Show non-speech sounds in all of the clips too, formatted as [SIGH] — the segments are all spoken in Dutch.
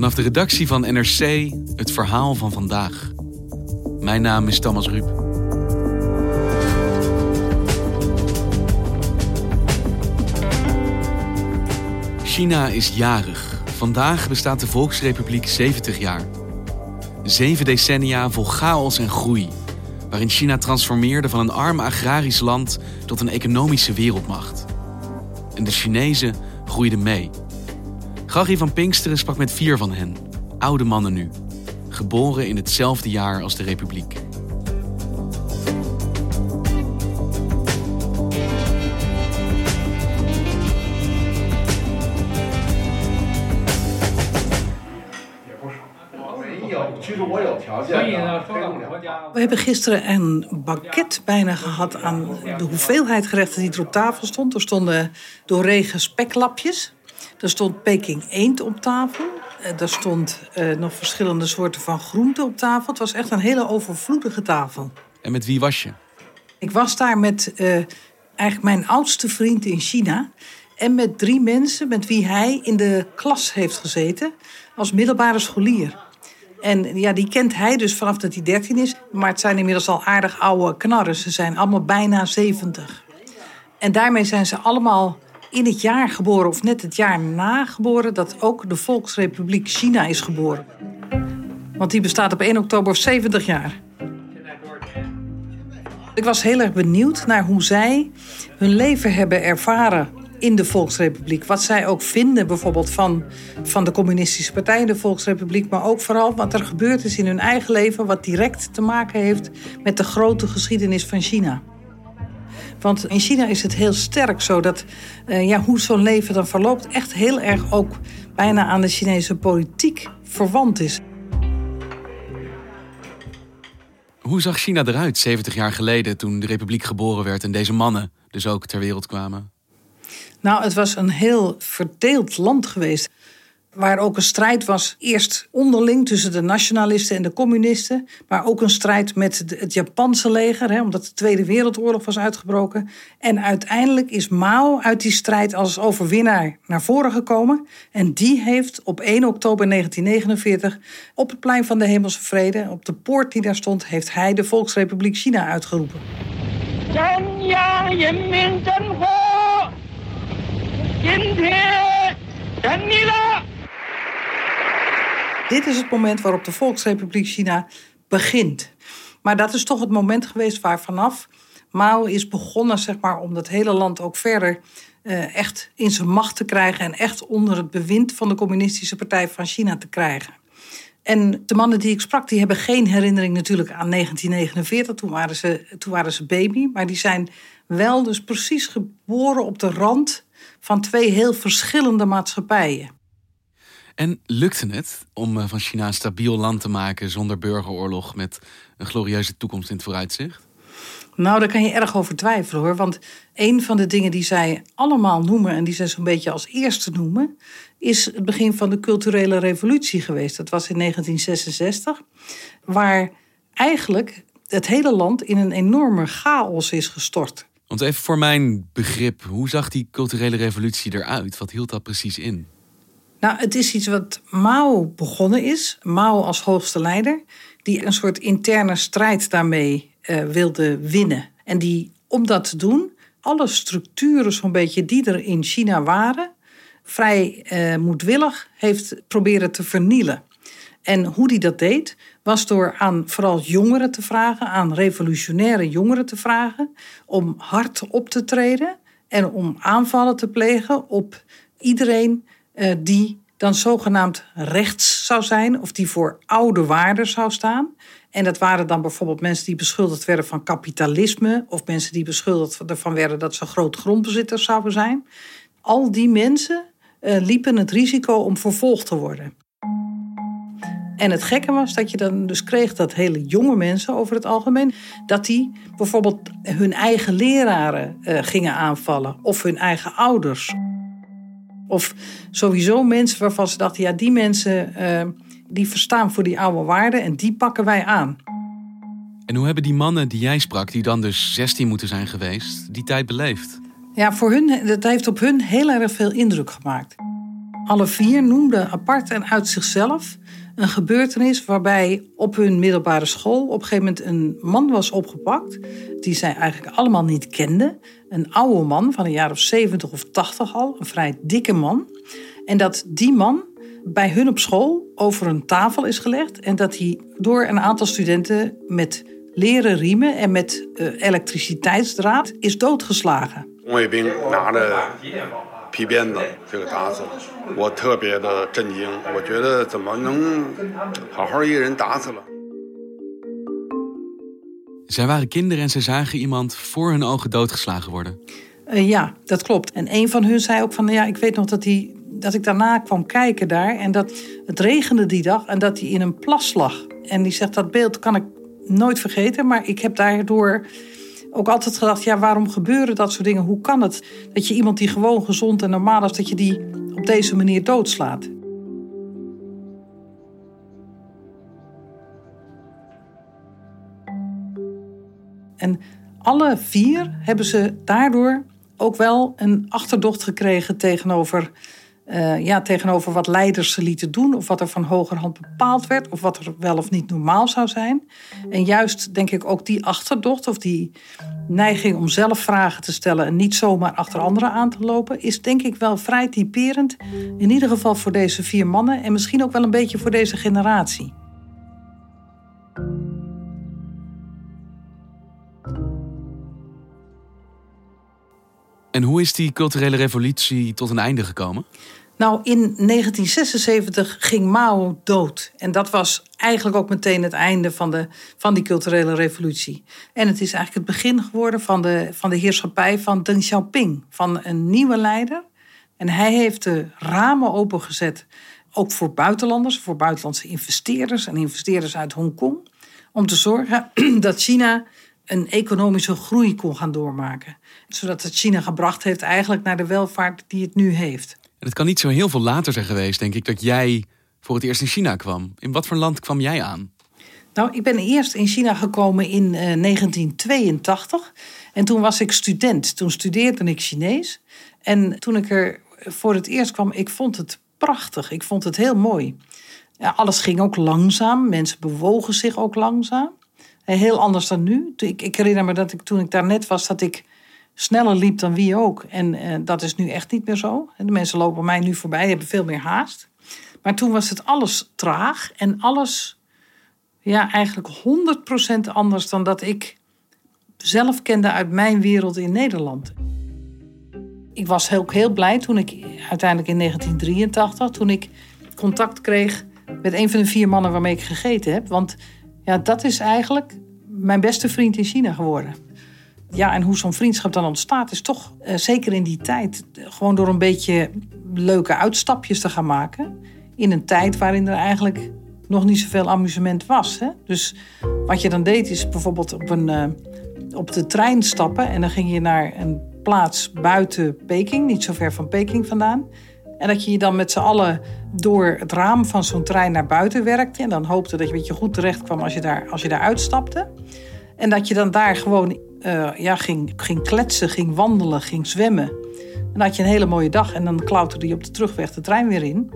Vanaf de redactie van NRC het verhaal van vandaag. Mijn naam is Thomas Ruip. China is jarig. Vandaag bestaat de Volksrepubliek 70 jaar. Zeven decennia vol chaos en groei, waarin China transformeerde van een arm agrarisch land tot een economische wereldmacht. En de Chinezen groeiden mee. Gaghi van Pinksteren sprak met vier van hen, oude mannen nu, geboren in hetzelfde jaar als de Republiek. We hebben gisteren een banket bijna gehad aan de hoeveelheid gerechten die er op tafel stond. Er stonden doorregen speklapjes. Er stond Peking eend op tafel. Er stond uh, nog verschillende soorten van groenten op tafel. Het was echt een hele overvloedige tafel. En met wie was je? Ik was daar met uh, eigenlijk mijn oudste vriend in China. En met drie mensen met wie hij in de klas heeft gezeten als middelbare scholier. En ja, die kent hij dus vanaf dat hij 13 is. Maar het zijn inmiddels al aardig oude knarren. Ze zijn allemaal bijna 70. En daarmee zijn ze allemaal in het jaar geboren, of net het jaar na geboren, dat ook de Volksrepubliek China is geboren. Want die bestaat op 1 oktober 70 jaar. Ik was heel erg benieuwd naar hoe zij hun leven hebben ervaren in de Volksrepubliek. Wat zij ook vinden bijvoorbeeld van, van de communistische partij in de Volksrepubliek. Maar ook vooral wat er gebeurd is in hun eigen leven. Wat direct te maken heeft met de grote geschiedenis van China. Want in China is het heel sterk zo dat uh, ja, hoe zo'n leven dan verloopt... echt heel erg ook bijna aan de Chinese politiek verwant is. Hoe zag China eruit 70 jaar geleden toen de republiek geboren werd... en deze mannen dus ook ter wereld kwamen? Nou, het was een heel verdeeld land geweest. Waar ook een strijd was, eerst onderling tussen de nationalisten en de communisten. Maar ook een strijd met het Japanse leger, hè, omdat de Tweede Wereldoorlog was uitgebroken. En uiteindelijk is Mao uit die strijd als overwinnaar naar voren gekomen. En die heeft op 1 oktober 1949 op het plein van de Hemelse Vrede, op de poort die daar stond, heeft hij de Volksrepubliek China uitgeroepen. Dit is het moment waarop de Volksrepubliek China begint. Maar dat is toch het moment geweest waar vanaf Mao is begonnen zeg maar, om dat hele land ook verder uh, echt in zijn macht te krijgen en echt onder het bewind van de Communistische Partij van China te krijgen. En de mannen die ik sprak, die hebben geen herinnering natuurlijk aan 1949. Toen waren ze, toen waren ze baby. Maar die zijn wel dus precies geboren op de rand van twee heel verschillende maatschappijen. En lukte het om eh, van China een stabiel land te maken zonder burgeroorlog met een glorieuze toekomst in het vooruitzicht? Nou, daar kan je erg over twijfelen hoor. Want een van de dingen die zij allemaal noemen en die zij zo'n beetje als eerste noemen, is het begin van de culturele revolutie geweest. Dat was in 1966, waar eigenlijk het hele land in een enorme chaos is gestort. Want even voor mijn begrip, hoe zag die culturele revolutie eruit? Wat hield dat precies in? Nou, het is iets wat Mao begonnen is. Mao als hoogste leider, die een soort interne strijd daarmee uh, wilde winnen. En die, om dat te doen, alle structuren zo'n beetje die er in China waren, vrij uh, moedwillig heeft proberen te vernielen. En hoe die dat deed, was door aan vooral jongeren te vragen, aan revolutionaire jongeren te vragen, om hard op te treden en om aanvallen te plegen op iedereen die dan zogenaamd rechts zou zijn of die voor oude waarden zou staan. En dat waren dan bijvoorbeeld mensen die beschuldigd werden van kapitalisme of mensen die beschuldigd ervan werden dat ze groot grondbezitters zouden zijn. Al die mensen uh, liepen het risico om vervolgd te worden. En het gekke was dat je dan dus kreeg dat hele jonge mensen over het algemeen, dat die bijvoorbeeld hun eigen leraren uh, gingen aanvallen of hun eigen ouders. Of sowieso mensen waarvan ze dachten, ja, die mensen uh, die verstaan voor die oude waarden en die pakken wij aan. En hoe hebben die mannen die jij sprak, die dan dus 16 moeten zijn geweest, die tijd beleefd? Ja, voor hun, dat heeft op hun heel erg veel indruk gemaakt. Alle vier noemden apart en uit zichzelf een gebeurtenis waarbij op hun middelbare school op een gegeven moment een man was opgepakt die zij eigenlijk allemaal niet kenden. Een oude man van een jaar of 70 of 80 al, een vrij dikke man. En dat die man bij hun op school over een tafel is gelegd en dat hij door een aantal studenten met leren riemen en met uh, elektriciteitsdraad is doodgeslagen. 皮鞭子这个打死了，我特别的震惊。我觉得怎么能好好一个人打死了？Zij waren kinderen en ze zagen iemand voor hun ogen doodgeslagen worden. Uh, ja, dat klopt. En een van hun zei ook van, ja, ik weet nog dat, hij, dat ik daarna kwam kijken daar en dat het regende die dag en dat hij in een plas lag. En die zegt, dat beeld kan ik nooit vergeten, maar ik heb daardoor ook altijd gedacht, ja, waarom gebeuren dat soort dingen? Hoe kan het dat je iemand die gewoon gezond en normaal is, dat je die op deze manier doodslaat? En alle vier hebben ze daardoor ook wel een achterdocht gekregen tegenover uh, ja, tegenover wat leiders ze lieten doen, of wat er van hogerhand bepaald werd, of wat er wel of niet normaal zou zijn. En juist denk ik ook die achterdocht of die neiging om zelf vragen te stellen en niet zomaar achter anderen aan te lopen, is denk ik wel vrij typerend. In ieder geval voor deze vier mannen en misschien ook wel een beetje voor deze generatie. En hoe is die culturele revolutie tot een einde gekomen? Nou, in 1976 ging Mao dood. En dat was eigenlijk ook meteen het einde van, de, van die culturele revolutie. En het is eigenlijk het begin geworden van de, van de heerschappij van Deng Xiaoping, van een nieuwe leider. En hij heeft de ramen opengezet, ook voor buitenlanders, voor buitenlandse investeerders en investeerders uit Hongkong, om te zorgen [CLEARS THROAT] dat China een economische groei kon gaan doormaken. Zodat het China gebracht heeft eigenlijk naar de welvaart die het nu heeft. En het kan niet zo heel veel later zijn geweest, denk ik, dat jij voor het eerst in China kwam. In wat voor land kwam jij aan? Nou, ik ben eerst in China gekomen in uh, 1982. En toen was ik student. Toen studeerde ik Chinees. En toen ik er voor het eerst kwam, ik vond het prachtig. Ik vond het heel mooi. Ja, alles ging ook langzaam. Mensen bewogen zich ook langzaam. Heel anders dan nu. Ik, ik herinner me dat ik toen ik daar net was, dat ik sneller liep dan wie ook. En uh, dat is nu echt niet meer zo. De mensen lopen mij nu voorbij, hebben veel meer haast. Maar toen was het alles traag en alles, ja, eigenlijk 100% anders dan dat ik zelf kende uit mijn wereld in Nederland. Ik was ook heel blij toen ik uiteindelijk in 1983, toen ik contact kreeg met een van de vier mannen waarmee ik gegeten heb. Want ja, dat is eigenlijk mijn beste vriend in China geworden. Ja, en hoe zo'n vriendschap dan ontstaat, is toch uh, zeker in die tijd gewoon door een beetje leuke uitstapjes te gaan maken. In een tijd waarin er eigenlijk nog niet zoveel amusement was. Hè? Dus wat je dan deed, is bijvoorbeeld op, een, uh, op de trein stappen en dan ging je naar een plaats buiten Peking, niet zo ver van Peking vandaan. En dat je je dan met z'n allen door het raam van zo'n trein naar buiten werkte. En dan hoopte dat je een beetje goed terecht kwam als je daar, als je daar uitstapte. En dat je dan daar gewoon uh, ja, ging, ging kletsen, ging wandelen, ging zwemmen. En dan had je een hele mooie dag en dan klauterde je op de terugweg de trein weer in.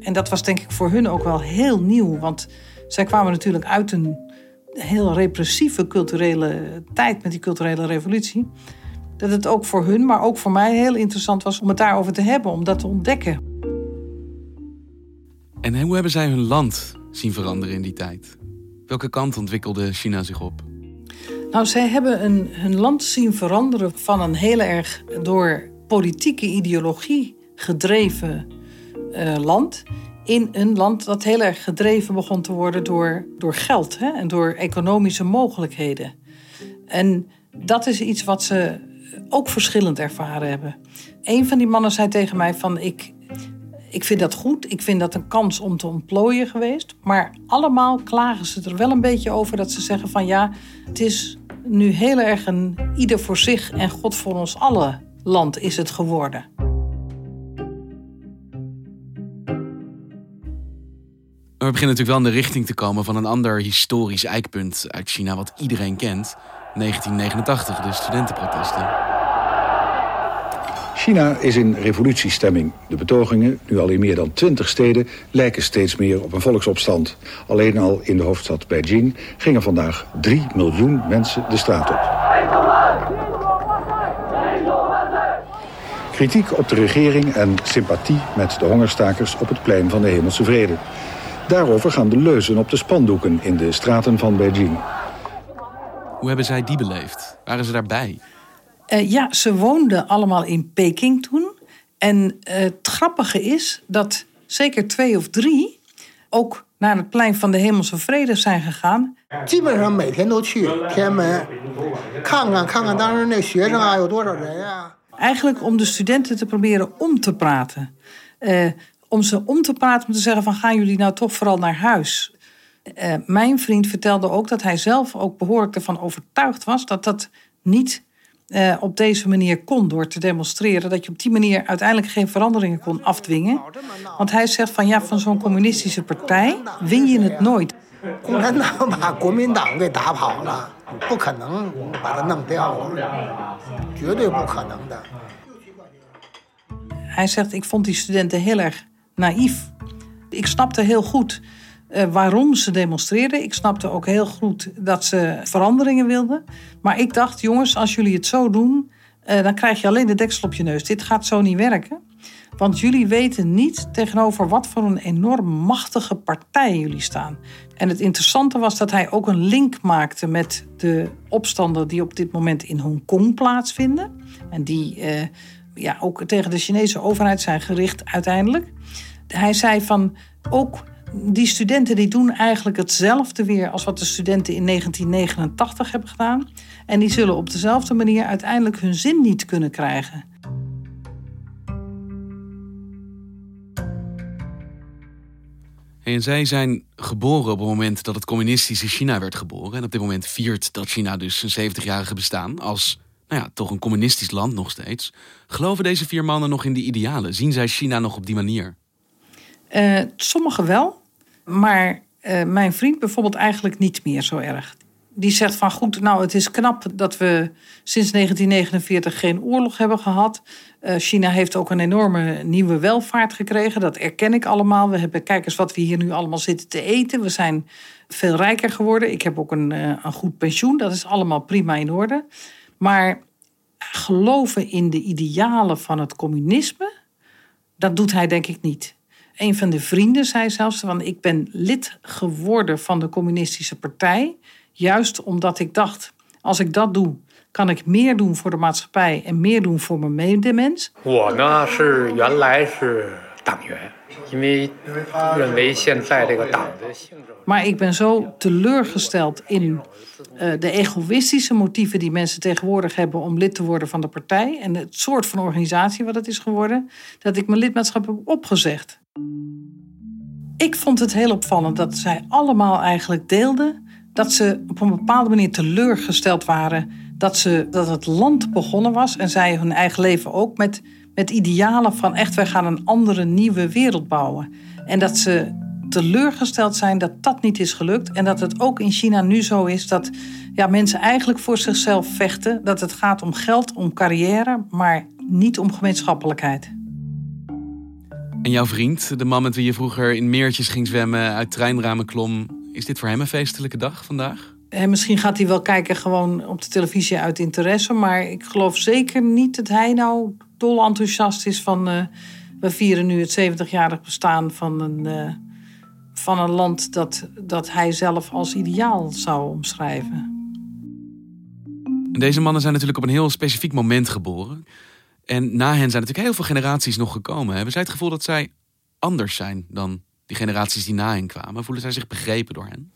En dat was denk ik voor hun ook wel heel nieuw. Want zij kwamen natuurlijk uit een heel repressieve culturele tijd met die culturele revolutie. dat het ook voor hun, maar ook voor mij heel interessant was om het daarover te hebben, om dat te ontdekken. En hoe hebben zij hun land zien veranderen in die tijd? Welke kant ontwikkelde China zich op? Nou, zij hebben een, hun land zien veranderen van een heel erg door politieke ideologie gedreven uh, land. In een land dat heel erg gedreven begon te worden door, door geld hè, en door economische mogelijkheden. En dat is iets wat ze ook verschillend ervaren hebben. Een van die mannen zei tegen mij van ik, ik vind dat goed. Ik vind dat een kans om te ontplooien geweest. Maar allemaal klagen ze er wel een beetje over dat ze zeggen van ja, het is nu heel erg een ieder voor zich en God voor ons allen land is het geworden. we beginnen natuurlijk wel in de richting te komen van een ander historisch eikpunt uit China, wat iedereen kent. 1989, de studentenprotesten. China is in revolutiestemming. De betogingen, nu al in meer dan 20 steden, lijken steeds meer op een volksopstand. Alleen al in de hoofdstad Beijing gingen vandaag 3 miljoen mensen de straat op. Kritiek op de regering en sympathie met de hongerstakers op het plein van de Hemelse Vrede. Daarover gaan de leuzen op de spandoeken in de straten van Beijing. Hoe hebben zij die beleefd? Waren ze daarbij? Uh, ja, ze woonden allemaal in Peking toen. En uh, het grappige is dat zeker twee of drie ook naar het plein van de Hemelse Vrede zijn gegaan. Eigenlijk om de studenten te proberen om te praten. Uh, om ze om te praten, om te zeggen van gaan jullie nou toch vooral naar huis. Uh, mijn vriend vertelde ook dat hij zelf ook behoorlijk ervan overtuigd was dat dat niet uh, op deze manier kon door te demonstreren. Dat je op die manier uiteindelijk geen veranderingen kon afdwingen. Want hij zegt van ja, van zo'n communistische partij win je het nooit. Hij zegt, ik vond die studenten heel erg naïef. Ik snapte heel goed waarom ze demonstreerden. Ik snapte ook heel goed dat ze veranderingen wilden. Maar ik dacht, jongens, als jullie het zo doen, uh, dan krijg je alleen de deksel op je neus. Dit gaat zo niet werken. Want jullie weten niet tegenover wat voor een enorm machtige partij jullie staan. En het interessante was dat hij ook een link maakte met de opstanden die op dit moment in Hongkong plaatsvinden. En die uh, ja, ook tegen de Chinese overheid zijn gericht uiteindelijk. Hij zei van ook die studenten die doen eigenlijk hetzelfde weer als wat de studenten in 1989 hebben gedaan. En die zullen op dezelfde manier uiteindelijk hun zin niet kunnen krijgen. En zij zijn geboren op het moment dat het communistische China werd geboren. En op dit moment viert dat China dus een 70-jarige bestaan als nou ja, toch een communistisch land nog steeds. Geloven deze vier mannen nog in die idealen? Zien zij China nog op die manier? Uh, sommigen wel, maar uh, mijn vriend bijvoorbeeld eigenlijk niet meer zo erg. Die zegt van goed, nou het is knap dat we sinds 1949 geen oorlog hebben gehad. Uh, China heeft ook een enorme nieuwe welvaart gekregen. Dat erken ik allemaal. We hebben, kijk eens wat we hier nu allemaal zitten te eten. We zijn veel rijker geworden. Ik heb ook een, een goed pensioen. Dat is allemaal prima in orde. Maar geloven in de idealen van het communisme, dat doet hij denk ik niet. Een van de vrienden zei zelfs: van, Ik ben lid geworden van de Communistische Partij. Juist omdat ik dacht: als ik dat doe, kan ik meer doen voor de maatschappij en meer doen voor mijn medemens. Maar ik ben zo teleurgesteld in eh, de egoïstische motieven die mensen tegenwoordig hebben om lid te worden van de partij en het soort van organisatie wat het is geworden, dat ik mijn lidmaatschap heb opgezegd. Ik vond het heel opvallend dat zij allemaal eigenlijk deelden dat ze op een bepaalde manier teleurgesteld waren dat, ze, dat het land begonnen was en zij hun eigen leven ook met met idealen van echt, wij gaan een andere nieuwe wereld bouwen. En dat ze teleurgesteld zijn dat dat niet is gelukt. En dat het ook in China nu zo is dat ja, mensen eigenlijk voor zichzelf vechten. Dat het gaat om geld, om carrière, maar niet om gemeenschappelijkheid. En jouw vriend, de man met wie je vroeger in meertjes ging zwemmen, uit treinramen klom, is dit voor hem een feestelijke dag vandaag? En misschien gaat hij wel kijken gewoon op de televisie uit interesse. Maar ik geloof zeker niet dat hij nou dol enthousiast is van... Uh, we vieren nu het 70-jarig bestaan van een, uh, van een land dat, dat hij zelf als ideaal zou omschrijven. Deze mannen zijn natuurlijk op een heel specifiek moment geboren. En na hen zijn natuurlijk heel veel generaties nog gekomen. Hebben zij het gevoel dat zij anders zijn dan die generaties die na hen kwamen? Voelen zij zich begrepen door hen?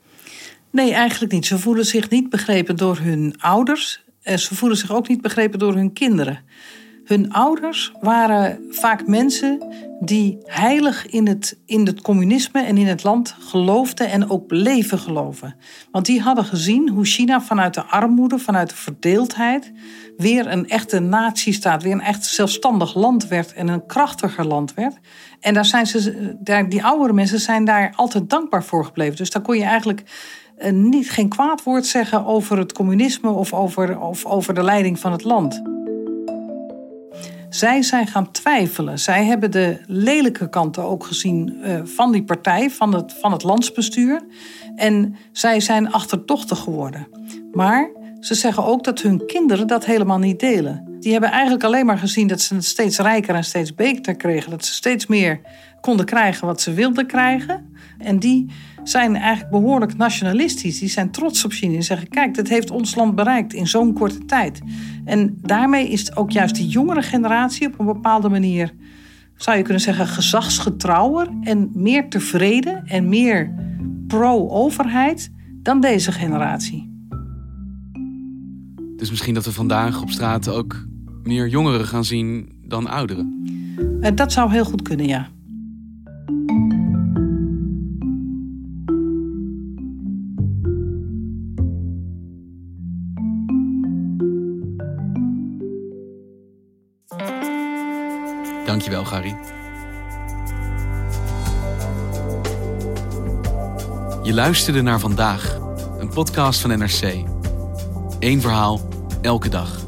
Nee, eigenlijk niet. Ze voelen zich niet begrepen door hun ouders. En ze voelen zich ook niet begrepen door hun kinderen. Hun ouders waren vaak mensen die heilig in het, in het communisme en in het land geloofden en ook bleven geloven. Want die hadden gezien hoe China vanuit de armoede, vanuit de verdeeldheid, weer een echte natiestaat, weer een echt zelfstandig land werd en een krachtiger land werd. En daar zijn ze, die oudere mensen zijn daar altijd dankbaar voor gebleven. Dus daar kon je eigenlijk eh, niet, geen kwaad woord zeggen over het communisme of over, of over de leiding van het land. Zij zijn gaan twijfelen. Zij hebben de lelijke kanten ook gezien uh, van die partij, van het, van het landsbestuur. En zij zijn achterdochtig geworden. Maar ze zeggen ook dat hun kinderen dat helemaal niet delen. Die hebben eigenlijk alleen maar gezien dat ze het steeds rijker en steeds beter kregen. Dat ze steeds meer konden krijgen wat ze wilden krijgen. En die zijn eigenlijk behoorlijk nationalistisch. Die zijn trots op China en zeggen: kijk, dit heeft ons land bereikt in zo'n korte tijd. En daarmee is ook juist die jongere generatie op een bepaalde manier, zou je kunnen zeggen, gezagsgetrouwer en meer tevreden en meer pro-overheid dan deze generatie. Dus misschien dat we vandaag op straat ook meer jongeren gaan zien dan ouderen. Eh, dat zou heel goed kunnen, ja. Dankjewel, Gary. Je luisterde naar vandaag, een podcast van NRC. Eén verhaal, elke dag.